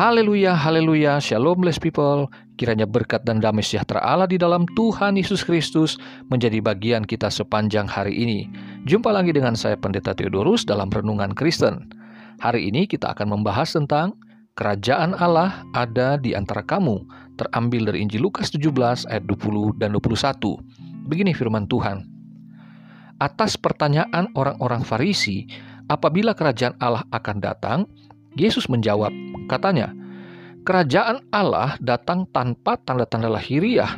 Haleluya, haleluya, shalom blessed people. Kiranya berkat dan damai sejahtera Allah di dalam Tuhan Yesus Kristus menjadi bagian kita sepanjang hari ini. Jumpa lagi dengan saya Pendeta Theodorus dalam Renungan Kristen. Hari ini kita akan membahas tentang Kerajaan Allah ada di antara kamu, terambil dari Injil Lukas 17 ayat 20 dan 21. Begini firman Tuhan. Atas pertanyaan orang-orang Farisi, apabila kerajaan Allah akan datang, Yesus menjawab, katanya, Kerajaan Allah datang tanpa tanda-tanda lahiriah.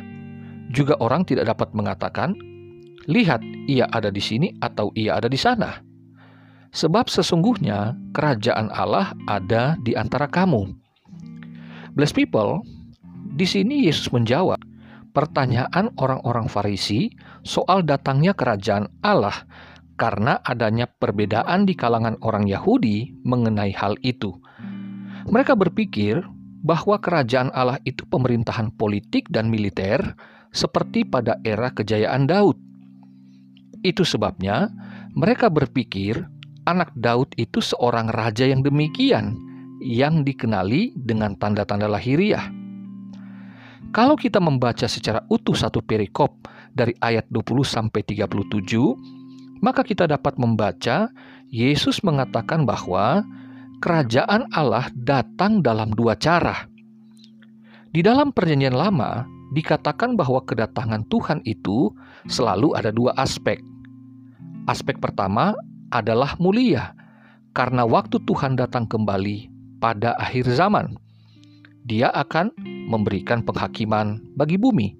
Juga orang tidak dapat mengatakan, Lihat, ia ada di sini atau ia ada di sana. Sebab sesungguhnya kerajaan Allah ada di antara kamu. Blessed people, di sini Yesus menjawab pertanyaan orang-orang Farisi soal datangnya kerajaan Allah karena adanya perbedaan di kalangan orang Yahudi mengenai hal itu. Mereka berpikir bahwa kerajaan Allah itu pemerintahan politik dan militer seperti pada era kejayaan Daud. Itu sebabnya mereka berpikir anak Daud itu seorang raja yang demikian, yang dikenali dengan tanda-tanda lahiriah. Kalau kita membaca secara utuh satu perikop dari ayat 20 sampai 37, maka kita dapat membaca Yesus mengatakan bahwa kerajaan Allah datang dalam dua cara. Di dalam Perjanjian Lama dikatakan bahwa kedatangan Tuhan itu selalu ada dua aspek. Aspek pertama adalah mulia, karena waktu Tuhan datang kembali pada akhir zaman. Dia akan memberikan penghakiman bagi bumi.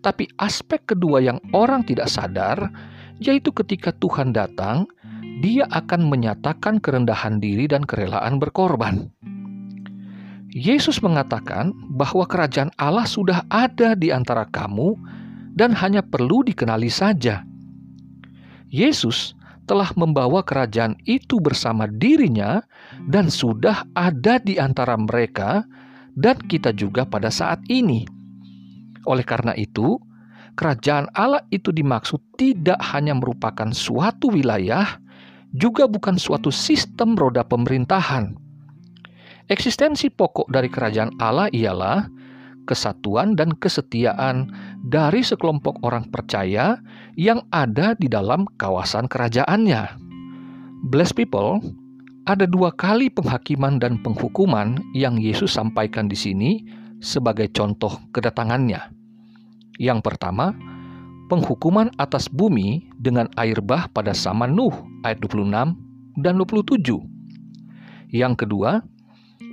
Tapi aspek kedua yang orang tidak sadar yaitu ketika Tuhan datang, Dia akan menyatakan kerendahan diri dan kerelaan berkorban. Yesus mengatakan bahwa kerajaan Allah sudah ada di antara kamu dan hanya perlu dikenali saja. Yesus telah membawa kerajaan itu bersama dirinya dan sudah ada di antara mereka dan kita juga pada saat ini. Oleh karena itu, kerajaan Allah itu dimaksud tidak hanya merupakan suatu wilayah, juga bukan suatu sistem roda pemerintahan. Eksistensi pokok dari kerajaan Allah ialah kesatuan dan kesetiaan dari sekelompok orang percaya yang ada di dalam kawasan kerajaannya. Blessed people, ada dua kali penghakiman dan penghukuman yang Yesus sampaikan di sini sebagai contoh kedatangannya. Yang pertama, penghukuman atas bumi dengan air bah pada zaman Nuh ayat 26 dan 27. Yang kedua,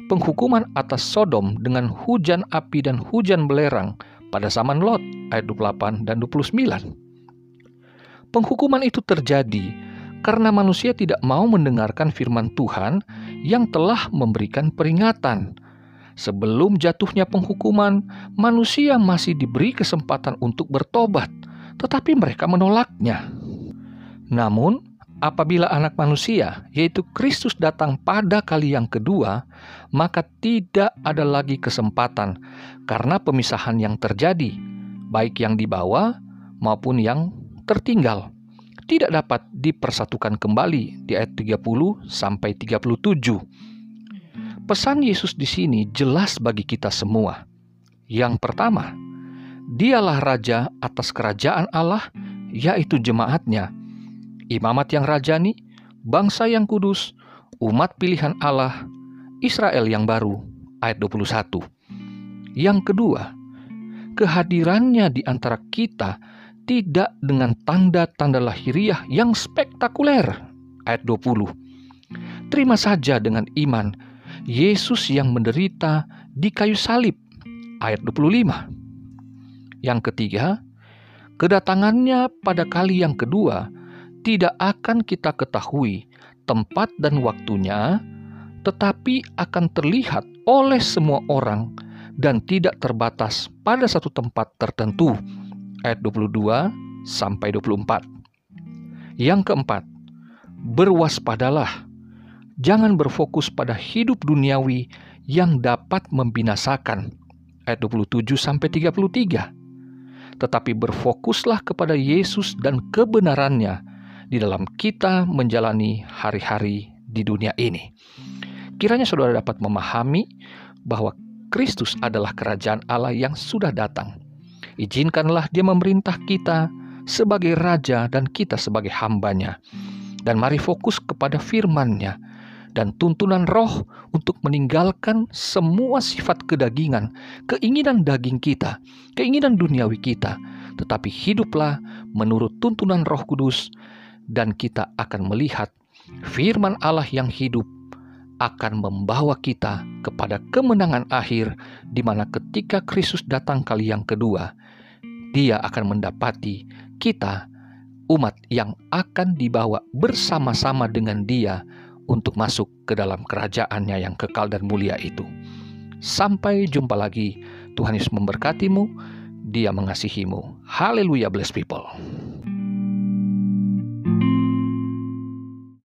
penghukuman atas Sodom dengan hujan api dan hujan belerang pada zaman Lot ayat 28 dan 29. Penghukuman itu terjadi karena manusia tidak mau mendengarkan firman Tuhan yang telah memberikan peringatan Sebelum jatuhnya penghukuman, manusia masih diberi kesempatan untuk bertobat, tetapi mereka menolaknya. Namun, apabila Anak Manusia, yaitu Kristus, datang pada kali yang kedua, maka tidak ada lagi kesempatan karena pemisahan yang terjadi, baik yang dibawa maupun yang tertinggal tidak dapat dipersatukan kembali di ayat 30 sampai 37. Pesan Yesus di sini jelas bagi kita semua. Yang pertama, Dialah raja atas kerajaan Allah, yaitu jemaatnya, imamat yang rajani, bangsa yang kudus, umat pilihan Allah, Israel yang baru. Ayat 21. Yang kedua, kehadirannya di antara kita tidak dengan tanda-tanda lahiriah yang spektakuler. Ayat 20. Terima saja dengan iman Yesus yang menderita di kayu salib. Ayat 25. Yang ketiga, kedatangannya pada kali yang kedua tidak akan kita ketahui tempat dan waktunya, tetapi akan terlihat oleh semua orang dan tidak terbatas pada satu tempat tertentu. Ayat 22 sampai 24. Yang keempat, berwaspadalah jangan berfokus pada hidup duniawi yang dapat membinasakan. Ayat 27 sampai 33. Tetapi berfokuslah kepada Yesus dan kebenarannya di dalam kita menjalani hari-hari di dunia ini. Kiranya saudara dapat memahami bahwa Kristus adalah kerajaan Allah yang sudah datang. Izinkanlah dia memerintah kita sebagai raja dan kita sebagai hambanya. Dan mari fokus kepada firman-Nya dan tuntunan roh untuk meninggalkan semua sifat kedagingan, keinginan daging kita, keinginan duniawi kita, tetapi hiduplah menurut tuntunan roh kudus dan kita akan melihat firman Allah yang hidup akan membawa kita kepada kemenangan akhir di mana ketika Kristus datang kali yang kedua, dia akan mendapati kita umat yang akan dibawa bersama-sama dengan dia untuk masuk ke dalam kerajaannya yang kekal dan mulia itu. Sampai jumpa lagi. Tuhan Yesus memberkatimu. Dia mengasihimu. Haleluya, bless people.